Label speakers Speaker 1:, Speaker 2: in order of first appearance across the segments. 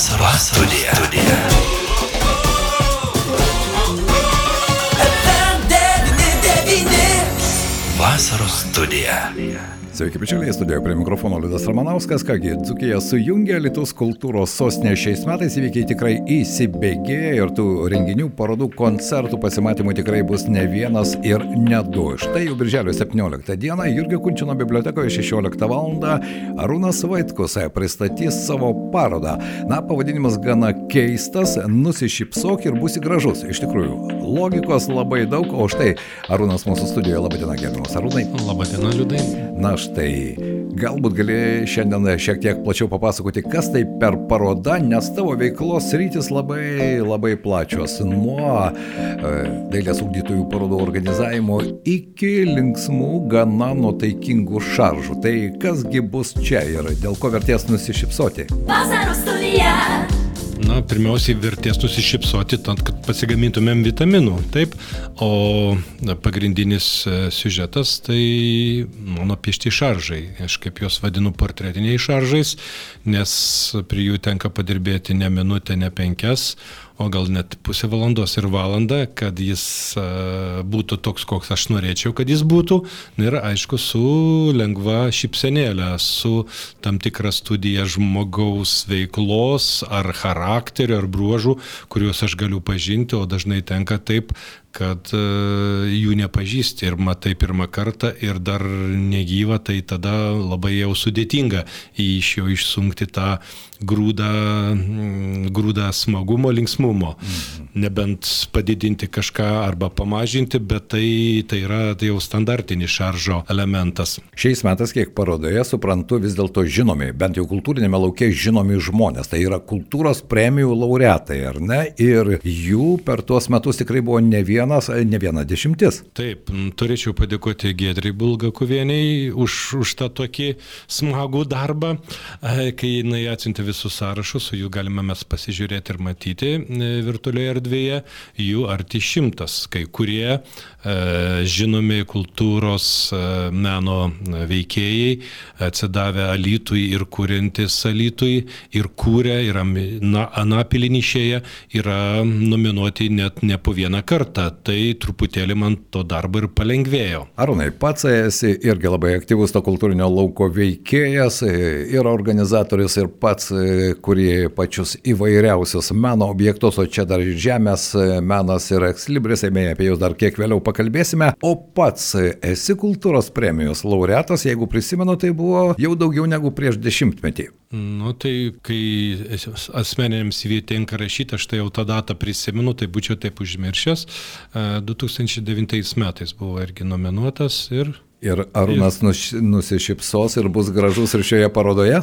Speaker 1: Vasaros studija. studija. Vasaros studija.
Speaker 2: Sveiki, bičiuliai, studijoje prie mikrofono Liudas Ramanauskas. Kągi, Dzukija sujungia Lietuvos kultūros sostinė šiais metais įvykiai tikrai įsibėgėja ir tų renginių, parodų, koncertų, pasimatymų tikrai bus ne vienas ir ne du. Štai jau birželio 17 dieną Jurgio Kunčino bibliotekoje 16 val. Arūnas Vaitkus pristatys savo parodą. Na, pavadinimas gana keistas, nusišypsok ir būsi gražus. Iš tikrųjų, logikos labai daug, o štai Arūnas mūsų studijoje. Labadiena, gerbiamas Arūnai.
Speaker 3: Labadiena, Liudai.
Speaker 2: Na štai, galbūt gali šiandien šiek tiek plačiau papasakoti, kas tai per paroda, nes tavo veiklos rytis labai, labai plačios. Nuo e, dailės ugdytojų parodų organizavimo iki linksmų, gana nuotaikingų šaržų. Tai kasgi bus čia ir dėl ko vertės nusišypsoti?
Speaker 4: Vasaros studija.
Speaker 3: Na, pirmiausiai vertės nusišypsoti, tad, kad pasigamintumėm vitaminų, taip, o na, pagrindinis e, siužetas tai mano piešti šaržai. Aš kaip juos vadinu portretiniai šaržais, nes prie jų tenka padirbėti ne minutę, ne penkias, o gal net pusę valandos ir valandą, kad jis a, būtų toks, koks aš norėčiau, kad jis būtų. Na ir aišku, su lengva šypsenėlė, su tam tikra studija žmogaus veiklos ar charakterio ar bruožų, kuriuos aš galiu pažinti, o dažnai tenka taip, kad e, jų nepažįsti ir matai pirmą kartą ir dar negyva, tai tada labai jau sudėtinga iš jo išsunkti tą grūdą, grūdą smagumo, linksmumo. Mhm. Nebent padidinti kažką arba pamažinti, bet tai, tai yra tai jau standartinis šaržo elementas.
Speaker 2: Šiais metais, kiek parodoje, suprantu, vis dėlto žinomi, bent jau kultūrinėme laukia žinomi žmonės. Tai yra kultūros premijų laureatai, ar ne? Ir jų per tuos metus tikrai buvo ne vienas, ne viena dešimtis.
Speaker 3: Taip, turėčiau padėkoti Gedrai Bulgakuvieniai už, už tą tokį smagų darbą, kai jinai atsiuntė visus sąrašus, jų galime mes pasižiūrėti ir matyti e, virtualioje erdvėje, jų arti šimtas, kai kurie e, žinomi kultūros e, meno veikėjai, atsidavę Alitui ir kūrintis Alitui ir kūrė, ir Anapilinišėje yra nominuoti net ne po vieną kartą. Tai truputėlį man to darbo ir palengvėjo.
Speaker 2: Arūnai, pats esi irgi labai aktyvus to kultūrinio lauko veikėjas ir organizatorius ir pats kurie pačius įvairiausius meno objektus, o čia dar žemės menas ir ekslibris, apie juos dar kiek vėliau pakalbėsime. O pats esi kultūros premijos laureatas, jeigu prisimenu, tai buvo jau daugiau negu prieš dešimtmetį.
Speaker 3: Nu tai, kai asmeniniams įvietai tenka rašyti, aš tai jau tą datą prisimenu, tai būčiau taip užmiršęs. 2009 metais buvo irgi nominuotas ir
Speaker 2: Ir Arūnas nusišypsos ir bus gražus ir šioje parodoje?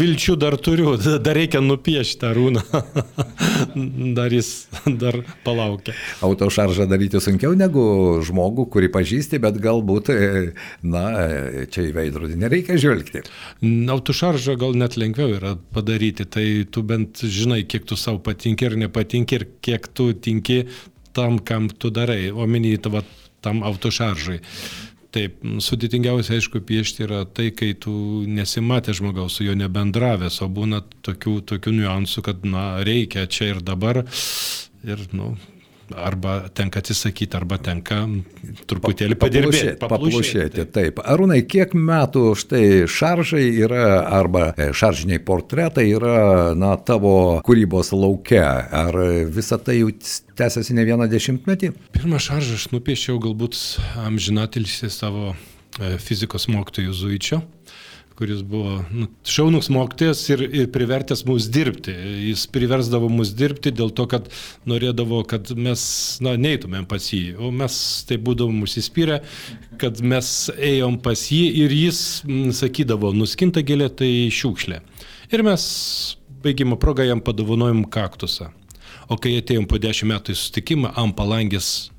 Speaker 3: Vilčių dar turiu, dar reikia nupiešti Arūną. dar jis dar palaukia.
Speaker 2: Autošaržą daryti sunkiau negu žmogų, kurį pažįsti, bet galbūt, e, na, čia į veidrodį nereikia žvelgti.
Speaker 3: Autošaržą gal net lengviau yra padaryti, tai tu bent žinai, kiek tu savo patinki ir nepatinki ir kiek tu tinki tam, kam tu darai. Omeny, tavo tam autošaržui. Taip, sudėtingiausia, aišku, piešti yra tai, kai tu nesimatė žmogaus, su juo nebendravęs, o būna tokių, tokių niuansų, kad, na, reikia čia ir dabar. Ir, nu, arba tenka atsisakyti, arba tenka truputėlį padirbėti.
Speaker 2: Paplušėti, taip. Arūnai, kiek metų štai šaržai yra, arba e, šaržiniai portretai yra, na, tavo kūrybos laukia? Ar visa tai jau tęsiasi ne vieną dešimtmetį?
Speaker 3: Pirmą šaržą aš nupiešiau galbūt amžinatilsi savo e, fizikos mokytojų Zuičio kuris buvo nu, šaunus mokytojas ir, ir privertęs mus dirbti. Jis priversdavo mus dirbti dėl to, kad norėdavo, kad mes na, neįtumėm pas jį, o mes tai būdavom užsispyrę, kad mes ėjom pas jį ir jis m, sakydavo, nuskinta gėlė tai šiukšlė. Ir mes baigimo progą jam padovanojom kaktusą. O kai atėjom po dešimt metų į sustikimą, ant palangės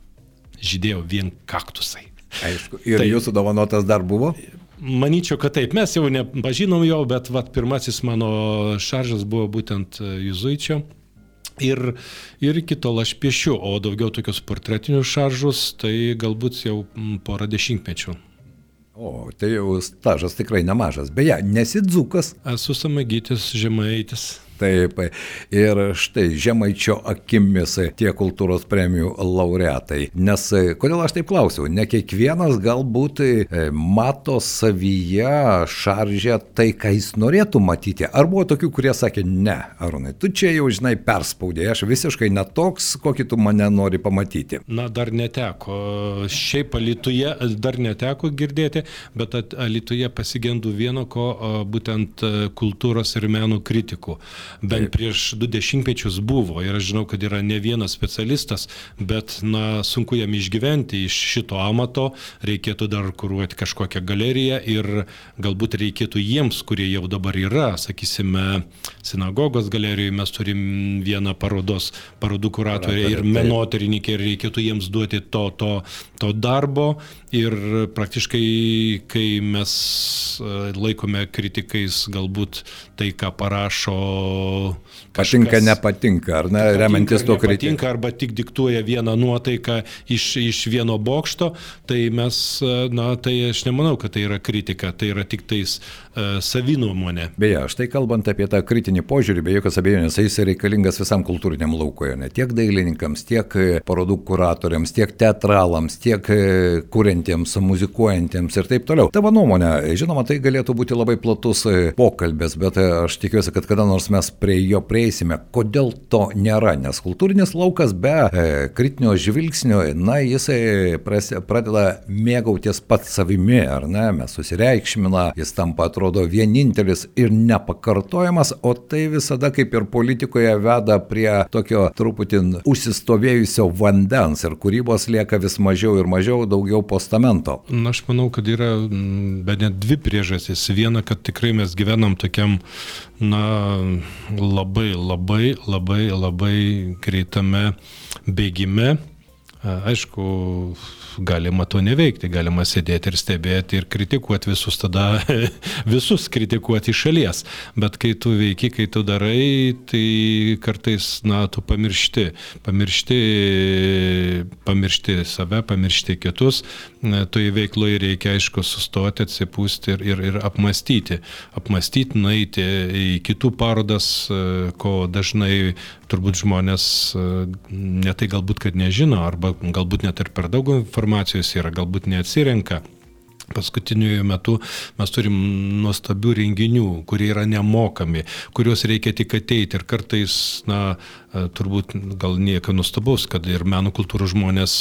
Speaker 3: žydėjo vien kaktusai.
Speaker 2: Aišku, ir tai, jūsų dovanotas dar buvo?
Speaker 3: Manyčiau, kad taip, mes jau nepažinom jo, bet vat, pirmasis mano šaržas buvo būtent e, Juzuičio. Ir, ir iki tol aš piešiu, o daugiau tokius portretinius šaržus, tai galbūt jau porą dešimtmečių.
Speaker 2: O, tai jau stažas tikrai nemažas. Beje, nesidzukas.
Speaker 3: Esu samagytis, žemaitis.
Speaker 2: Taip, ir štai Žemaičio akimis tie kultūros premijų laureatai. Nes kodėl aš taip klausiau, ne kiekvienas galbūt e, mato savyje šaržę tai, ką jis norėtų matyti. Ar buvo tokių, kurie sakė, ne, Arūnai, tu čia jau žinai perspaudė, aš visiškai netoks, kokį tu mane nori pamatyti.
Speaker 3: Na, dar neteko. Šiaip Alituje dar neteko girdėti, bet Alituje pasigendu vieno, ko būtent e, kultūros ir menų kritikų bent prieš du dešimtmečius buvo. Ir aš žinau, kad yra ne vienas specialistas, bet na, sunku jam išgyventi iš šito amato, reikėtų dar kuruoti kažkokią galeriją ir galbūt reikėtų jiems, kurie jau dabar yra, sakysime, sinagogos galerijoje mes turim vieną parodos, parodų kuratorę ir menotyrininkę ir reikėtų jiems duoti to, to, to darbo ir praktiškai, kai mes e, laikome kritikais galbūt tai, ką parašo
Speaker 2: kažkas. Patinka, nepatinka, ar ne, remiantis to kritikų.
Speaker 3: Patinka arba tik diktuoja vieną nuotaiką iš, iš vieno bokšto, tai mes, na, tai aš nemanau, kad tai yra kritika, tai yra tik tais uh, savinuomonė.
Speaker 2: Beje, štai kalbant apie tą kritinį požiūrį, be jokios abejonės, jis reikalingas visam kultūriniam laukoje, ne tiek dailininkams, tiek e, parodų kuratoriams, tiek teatralams, tiek e, kuriantiems, muzikuojantiems ir taip toliau. Tavo nuomonė, žinoma, tai galėtų būti labai platus pokalbės, bet aš tikiuosi, kad kada nors mes prie jo prieisime. Kodėl to nėra? Nes kultūrinis laukas be e, kritinio žvilgsnio, na, jisai pradeda mėgautis pats savimi, ar ne? Mes susireikšmina, jis tampa atrodo vienintelis ir nepakartojamas, o tai visada kaip ir politikoje veda prie tokio truputį užsistovėjusio vandens ir kūrybos lieka vis mažiau ir mažiau, daugiau postamento.
Speaker 3: Na, aš manau, kad yra be net dvi priežastys. Viena, kad tikrai mes gyvenam tokiam, na, labai, labai, labai, labai greitame bėgime. Aišku, galima to neveikti, galima sėdėti ir stebėti ir kritikuoti visus, tada visus kritikuoti iš šalies. Bet kai tu veiki, kai tu darai, tai kartais, na, tu pamiršti, pamiršti, pamiršti save, pamiršti kitus, toje veikloje reikia, aišku, sustoti, atsipūsti ir, ir, ir apmastyti. Apmastyti, nueiti į kitų parodas, ko dažnai turbūt žmonės netai galbūt, kad nežino, arba galbūt net ir per daug informacijos yra, galbūt neatsirenka. Paskutiniu metu mes turim nuostabių renginių, kurie yra nemokami, kuriuos reikia tik ateiti ir kartais, na, turbūt gal nieko nustabaus, kad ir meno kultūros žmonės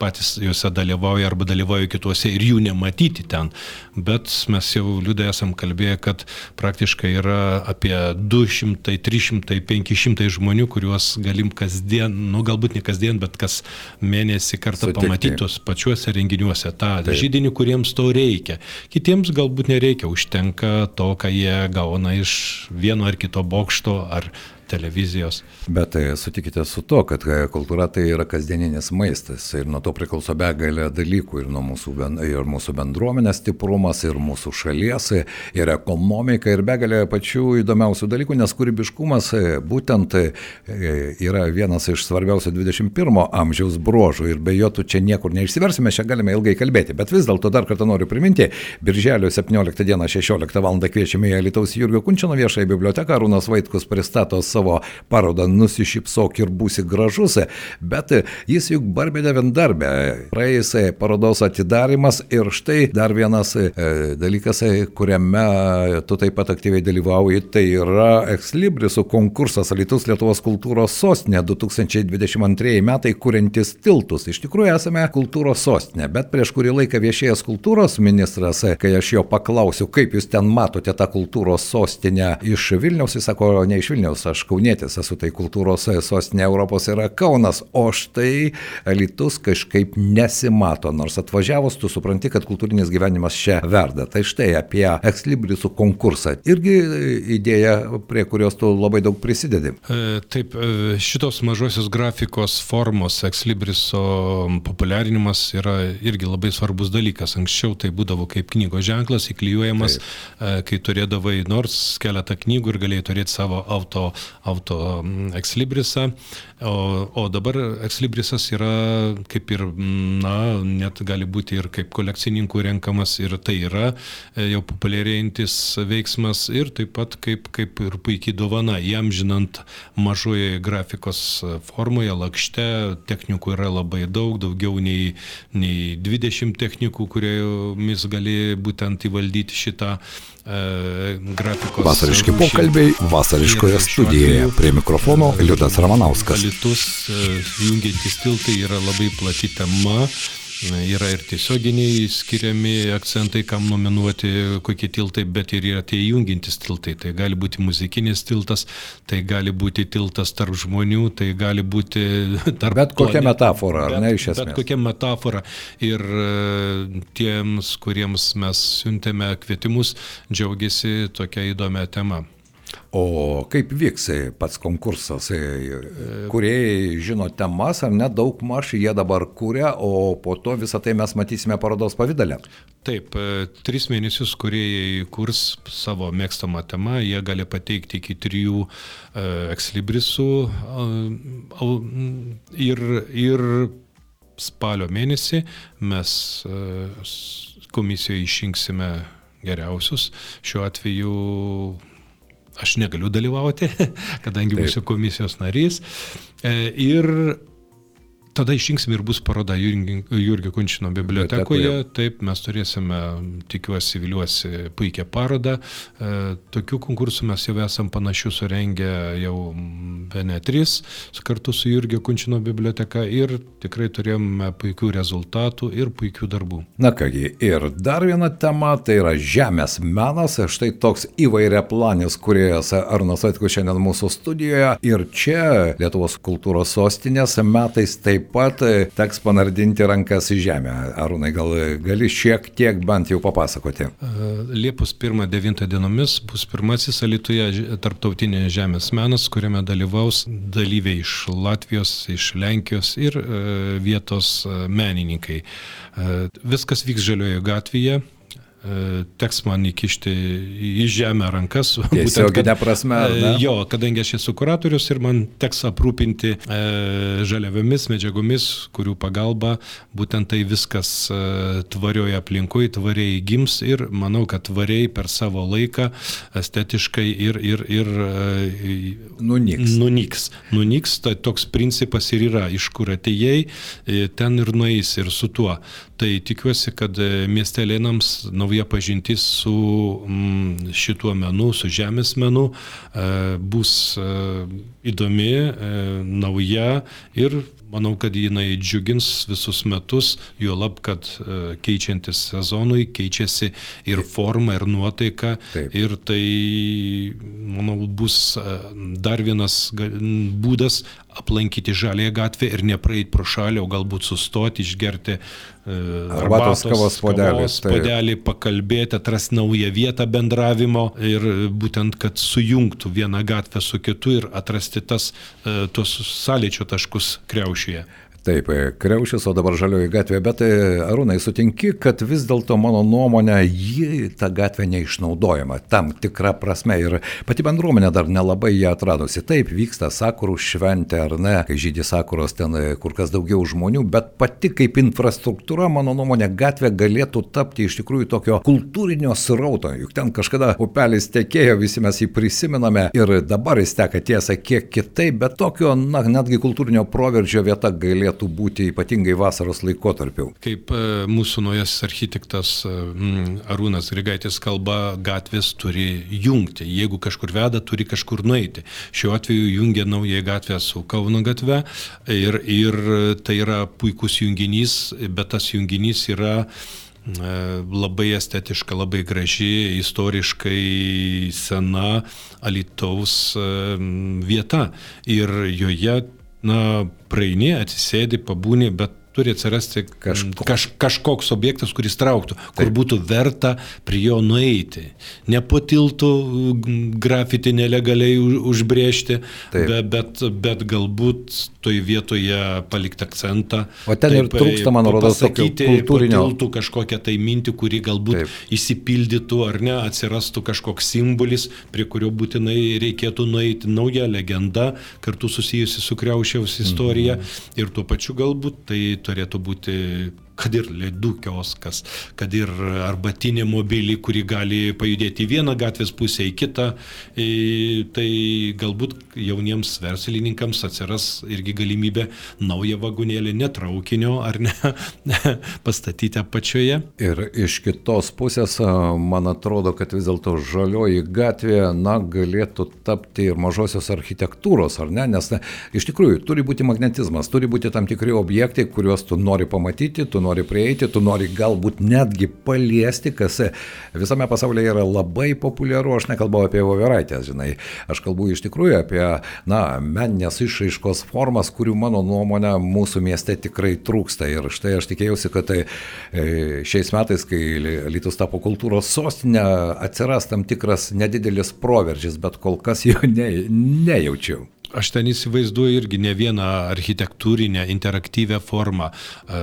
Speaker 3: patys juose dalyvauja arba dalyvauja kituose ir jų nematyti ten. Bet mes jau liūdai esam kalbėję, kad praktiškai yra apie 200, 300, 500 žmonių, kuriuos galim kasdien, nu galbūt ne kasdien, bet kas mėnesį kartą Sutikti. pamatytos pačiuose renginiuose tą Taip. žydinį, kuriems to reikia. Kitiems galbūt nereikia, užtenka to, ką jie gauna iš vieno ar kito bokšto ar televizijos.
Speaker 2: Bet tai sutikite su to, kad e, kultūra tai yra kasdieninis maistas ir nuo to priklauso begalė dalykų ir mūsų, ir mūsų bendruomenės stiprumas, ir mūsų šalies, ir ekonomika, ir begalė pačių įdomiausių dalykų, nes kūrybiškumas e, būtent e, yra vienas iš svarbiausių 21 amžiaus bruožų ir be jo tu čia niekur neišsiversime, čia galime ilgai kalbėti, bet vis dėlto dar kartą noriu priminti, birželio 17 dieną 16 val. kviečiame į Lietuvos Jurgio Kunčino viešąją biblioteką, Arūnas Vaitkus pristato savo savo parodą Nusišypsok ir būsi gražus, bet jis juk barbėdė vendarbė. Praėjus parodos atidarimas ir štai dar vienas e, dalykas, kuriame tu taip pat aktyviai dalyvauji, tai yra Ekslibrisų konkursas Lietuvos Lietuvos kultūros sostinė 2022 metai, kuriantis tiltus. Iš tikrųjų esame kultūros sostinė, bet prieš kurį laiką viešėjęs kultūros ministras, kai aš jo paklausiu, kaip jūs ten matote tą kultūros sostinę iš Vilniaus, jis sako, ne iš Vilniaus, aš kaunietis esu, tai kultūros sostinė Europos yra Kaunas, o štai Litus kažkaip nesimato, nors atvažiavus tu supranti, kad kultūrinis gyvenimas čia verda. Tai štai apie ekslibrisų konkursą. Irgi idėja, prie kurios tu labai daug prisidedi.
Speaker 3: E, taip, e, šitos mažosios grafikos formos ekslibriso populiarinimas yra irgi labai svarbus dalykas. Anksčiau tai būdavo kaip knygos ženklas, įklijuojamas, Taip. E, kai turėdavai nors keletą knygų ir galėjai turėti savo auto auto ekslibrisą, o, o dabar ekslibrisas yra kaip ir, na, net gali būti ir kaip kolekcininkų renkamas ir tai yra e, jau populiarėjantis veiksmas ir taip pat kaip, kaip ir puikiai dovana, jam žinant mažoje grafikos formoje, lakšte, technikų yra labai daug, daugiau nei, nei 20 technikų, kuriomis gali būtent įvaldyti šitą e, grafikos.
Speaker 2: Vasariški pokalbiai vasariškoje studijoje. Prie mikrofono Liudas Ramanauskas.
Speaker 3: Litus e, jungiantis tiltai yra labai plati tema. Yra ir tiesioginiai skiriami akcentai, kam nominuoti kokie tiltai, bet ir yra tie jungintis tiltai. Tai gali būti muzikinis tiltas, tai gali būti tiltas tarp žmonių, tai gali būti tarp...
Speaker 2: Bet kokia metafora, ar
Speaker 3: bet,
Speaker 2: ne iš esmės?
Speaker 3: Bet kokia metafora. Ir e, tiems, kuriems mes siuntėme kvietimus, džiaugiasi tokia įdomia tema.
Speaker 2: O kaip vyks pats konkursas? Kuriejai žino temas, ar ne daug maž jie dabar kūrė, o po to visą tai mes matysime parodos pavydalę.
Speaker 3: Taip, e, tris mėnesius kuriejai kurs savo mėgstamą temą, jie gali pateikti iki trijų e, ekslibrisų ir, ir spalio mėnesį mes e, komisijoje išrinksime geriausius. Šiuo atveju aš negaliu dalyvauti, kadangi būsiu komisijos narys. E, ir tada išrinksim ir bus paroda Jurgio Kunčino bibliotekoje. Taip, mes turėsime, tikiuosi, viliuosi, puikią parodą. E, tokių konkursų mes jau esam panašių surengę jau Venetris kartu su Jurgio Kunčino biblioteka ir tikrai turėjome puikių rezultatų ir puikių darbų.
Speaker 2: Na kągi, ir dar viena tema tai yra žemės menas. Štai toks įvairia planis, kuriejas Arnas Vaitkus šiandien mūsų studijoje. Ir čia Lietuvos kultūros sostinės metais taip pat teks panardinti rankas į žemę. Arūnai, gal gali šiek tiek bent jau papasakoti?
Speaker 3: Liepos 1-9 dienomis bus pirmasis Alitoje tarptautinė žemės menas, kuriame dalyvaus dalyviai iš Latvijos, iš Lenkijos ir vietos menininkai. Viskas vyks Žaliojo gatvėje, E, teks man įkišti į žemę rankas.
Speaker 2: Tiesioginė prasme.
Speaker 3: Ne? Jo, kadangi aš esu kuratorius ir man teks aprūpinti e, žaliavomis medžiagomis, kurių pagalba būtent tai viskas e, tvarioje aplinkoje, tvariai gims ir manau, kad tvariai per savo laiką estetiškai ir, ir, ir e,
Speaker 2: nunyks.
Speaker 3: nunyks. Nunyks, tai toks principas ir yra, iš kur atėjai, e, ten ir nueis ir su tuo. Tai tikiuosi, kad e, miestelėnams nauja pažintis su mm, šituo menu, su žemės menu e, bus e, įdomi, nauja ir manau, kad jinai džiugins visus metus, jo lab, kad keičiantis sezonui keičiasi ir forma, ir nuotaika. Taip. Ir tai, manau, bus dar vienas būdas aplankyti žalėje gatvę ir nepraeiti pro šalį, o galbūt sustoti, išgerti e,
Speaker 2: arbatos kavos puodelį.
Speaker 3: Puodelį, pakalbėti, atrasti naują vietą bendravimo ir būtent, kad sujungtų vieną gatvę su kitu ir atrasti tas, e, tuos sąlyčio taškus Lucia.
Speaker 2: Taip, e, Kreušis, o dabar žalioji gatvė, bet e, Arūnai, sutinki, kad vis dėlto mano nuomonė, ji ta gatvė neišnaudojama tam tikra prasme ir pati bendruomenė dar nelabai ją atradusi. Taip, vyksta sakurų šventė ar ne, kai žydė sakuros ten e, kur kas daugiau žmonių, bet pati kaip infrastruktūra, mano nuomonė, gatvė galėtų tapti iš tikrųjų tokio kultūrinio srauto, juk ten kažkada upelis tekėjo, visi mes jį prisimename ir dabar jis teka tiesa kiek kitaip, bet tokio, na, netgi kultūrinio proveržio vieta galėtų turėtų būti ypatingai vasaros laikotarpiu.
Speaker 3: Kaip e, mūsų naujasis architektas e, Arūnas Grigaitis kalba, gatvės turi jungti. Jeigu kažkur veda, turi kažkur nueiti. Šiuo atveju jungia naują gatvę su Kauno gatve ir, ir tai yra puikus junginys, bet tas junginys yra e, labai estetiška, labai graži, istoriškai sena Alitaus vieta. Ir joje na, praeini, atsisėdi, pabūni, bet turi atsirasti
Speaker 2: Kažko-
Speaker 3: kaž, kažkoks objektas, kuris trauktų, kur būtų verta prie jo nueiti. Ne po tiltų mm, grafiti nelegaliai u- užbrėžti,
Speaker 2: Taip.
Speaker 3: be, bet, bet galbūt toj vietoje palikti akcentą.
Speaker 2: O ten ir trūksta, man rodos,
Speaker 3: pasakyti
Speaker 2: kultūrinio-
Speaker 3: po tiltų kažkokią tai mintį, kuri galbūt
Speaker 2: Taip.
Speaker 3: įsipildytų ar ne, atsirastų kažkoks simbolis, prie kurio būtinai reikėtų nueiti nauja legenda, kartu susijusi su Kriaušiaus istorija
Speaker 2: Mhm.
Speaker 3: ir tuo pačiu galbūt tai turėtų būti kad ir ledų kioskas, kad ir arbatinė mobilį, kuri gali pajudėti į vieną gatvės pusę, į kitą, į, tai galbūt jauniems verslininkams atsiras irgi galimybė naują vagonėlį, netraukinio ar ne, pastatyti apačioje.
Speaker 2: Ir iš kitos pusės, a, man atrodo, kad vis dėlto žalioji gatvė, na, galėtų tapti ir mažosios architektūros, ar ne? Nes na, iš tikrųjų turi būti magnetizmas, turi būti tam tikri objektai, kuriuos tu nori pamatyti, tu nori prieiti, tu nori galbūt netgi paliesti, kas visame pasaulyje yra labai populiaru. Aš nekalbu apie voveraitės, žinai, aš kalbu iš tikrųjų apie, na, meninės išraiškos formas, kurių mano nuomonė mūsų mieste tikrai trūksta. Ir štai aš tikėjausi, kad tai e, šiais metais, kai Lietuvos tapo kultūros sostinė, atsiras tam tikras nedidelis proveržis, bet kol kas jo ne, nejaučiu.
Speaker 3: Aš ten įsivaizduoju irgi ne vieną architektūrinę, interaktyvę formą, e,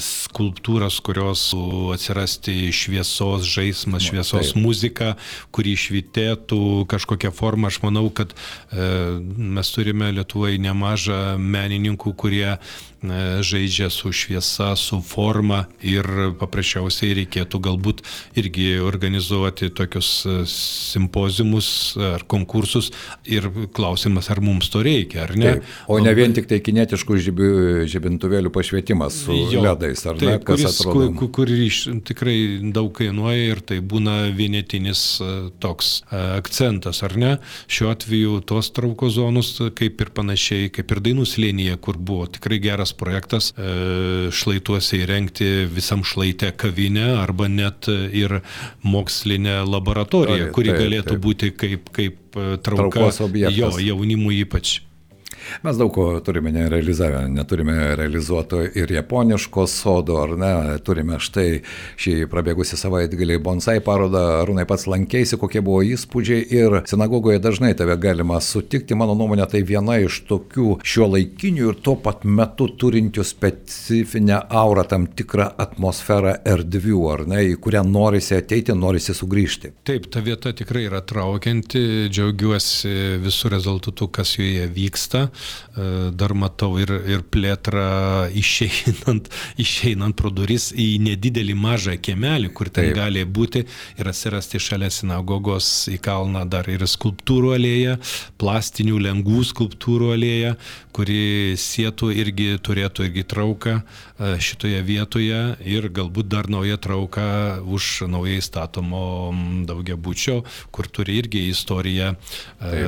Speaker 3: skulptūras, kurios atsirasti šviesos žaidimas, šviesos
Speaker 2: taip.
Speaker 3: muzika, kuri švitėtų kažkokią formą. Aš manau, kad e, mes turime Lietuvoje nemažą menininkų, kurie žaidžia su šviesa, su forma ir paprasčiausiai reikėtų galbūt irgi organizuoti tokius e, simpozimus ar konkursus ir klausimas, ar mums to reikia, ar ne.
Speaker 2: Taip, o ne vien tik tai kinetiškų žibi, žibintuvėlių pašvietimas su jo, ledais, ar ne,
Speaker 3: taip,
Speaker 2: kas
Speaker 3: kuris,
Speaker 2: atrodo.
Speaker 3: Kur, kur, iš, tikrai daug kainuoja ir tai būna vienetinis e, toks e, akcentas, ar ne? Šiuo atveju tos trauko zonus, kaip ir panašiai, kaip ir Dainų slėnyje, kur buvo tikrai geras projektas, e, šlaituose įrengti visam šlaite kavinę arba net ir mokslinę laboratoriją, kuri galėtų būti kaip, kaip e, trauka jo jaunimui ypač.
Speaker 2: Mes daug ko turime nerealizavę, neturime realizuoto ir japoniško sodo, ar ne, turime štai šį prabėgusi savaitgalį bonsai parodą, Arūnai pats lankėsi, kokie buvo įspūdžiai ir sinagogoje dažnai tave galima sutikti, mano nuomonė, tai viena iš tokių šio laikinių ir tuo pat metu turinčių specifinę aurą, tam tikrą atmosferą erdvių, ar ne, į kurią norisi ateiti, norisi sugrįžti.
Speaker 3: Taip, ta vieta tikrai yra traukianti, džiaugiuosi visų rezultatų, kas joje vyksta. E, Dar matau ir, ir plėtrą išeinant, išeinant pro duris į nedidelį mažą kiemelį, kur ten
Speaker 2: Taip.
Speaker 3: gali būti ir atsirasti šalia sinagogos į kalną dar ir skulptūrų alėja, plastinių lengvų skulptūrų alėja, kuri sėtų irgi turėtų irgi trauką e, šitoje vietoje ir galbūt dar nauja trauka už naujai statomo mm, daugiabučio, kur turi irgi istoriją e,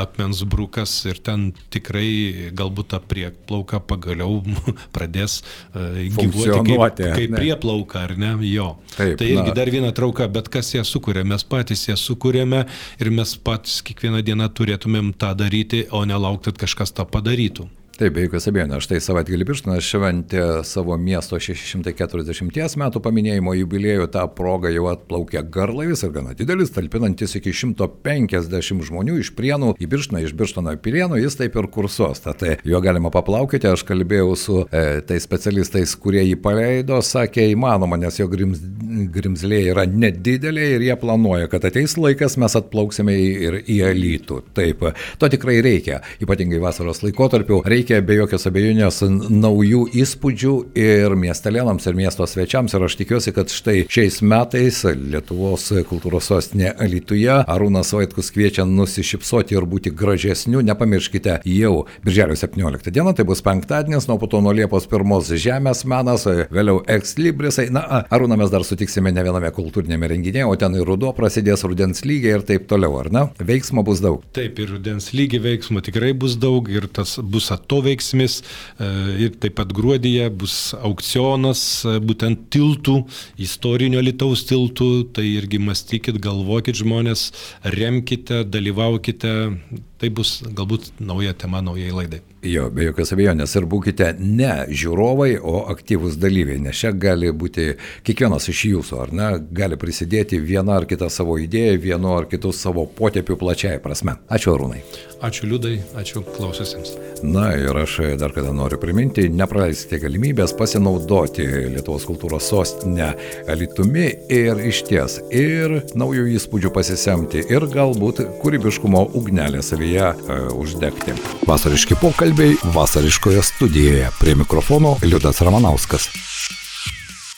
Speaker 3: akmens brukas ir ten tikrai galbūt ta prieplauka pagaliau pradės e, gyvuoti kaip, kaip
Speaker 2: ne?
Speaker 3: prieplauka, ar ne? Jo.
Speaker 2: Taip,
Speaker 3: tai irgi
Speaker 2: na.
Speaker 3: dar viena trauka, bet kas ją sukuria, mes patys ją sukūrėme ir mes patys kiekvieną dieną turėtumėm tą daryti, o nelaukti, kad kažkas tą padarytų. Santo.
Speaker 2: Taip, be jokios abejonės. Štai savaitgalį Birštonas šventė savo miesto 640 metų paminėjimo jubiliejų. Ta proga jau atplaukė garlaivis ir gana didelis, talpinantis iki 150 žmonių iš Prienų į Birštoną, iš Birštono į Prienų, jis taip ir kursuos. Tad tai jo galima paplaukyti. Aš kalbėjau su e, tais specialistais, kurie jį paleido, sakė įmanoma, nes jo grims, grimzlė yra nedidelė ir jie planuoja, kad ateis laikas, mes atplauksime ir į Alytų. Taip, to tikrai reikia, ypatingai vasaros laikotarpiu. Reikia be jokios abejonės naujų įspūdžių ir miestelėnams, ir miesto svečiams. Ir aš tikiuosi, kad štai šiais metais Lietuvos kultūros sostinė Alytuje Arūnas Vaitkus kviečia nusišypsoti ir būti gražesniu. Nepamirškite, jau birželio 17 dieną, tai bus penktadienis, nuo po to nuo Liepos 1 žemės menas, vėliau ekslibrisai. Na, Arūną mes dar sutiksime ne viename kultūrinėme renginėje, o ten ir ruduo prasidės rudens lygiai ir taip toliau, ar ne? Veiksmo bus daug.
Speaker 3: Taip, ir rudens lygiai veiksmo tikrai bus daug ir tas bus atostogas kraštoveiksmis e, ir taip pat gruodyje bus aukcionas e, būtent tiltų, istorinio Lietuvos tiltų, tai irgi mąstykit, galvokit žmonės, remkite, dalyvaukite, tai bus galbūt nauja tema naujai laidai.
Speaker 2: Jo, be jokios abejonės ir būkite ne žiūrovai, o aktyvūs dalyviai, nes čia gali būti kiekvienas iš jūsų, ar ne, gali prisidėti vieną ar kitą savo idėją, vienu ar kitu savo potėpiu plačiai prasme. Ačiū Arūnai.
Speaker 3: Ačiū Liudai, ačiū klaususiems.
Speaker 2: Na ir aš dar kada noriu priminti, nepraleisite galimybės pasinaudoti Lietuvos kultūros sostinę Alitumi ir iš ties ir naujų įspūdžių pasisemti ir galbūt kūrybiškumo ugnelę savyje e, uždegti. Vasariški pokalbiai vasariškoje studijoje. Prie mikrofono Liudas Ramanauskas.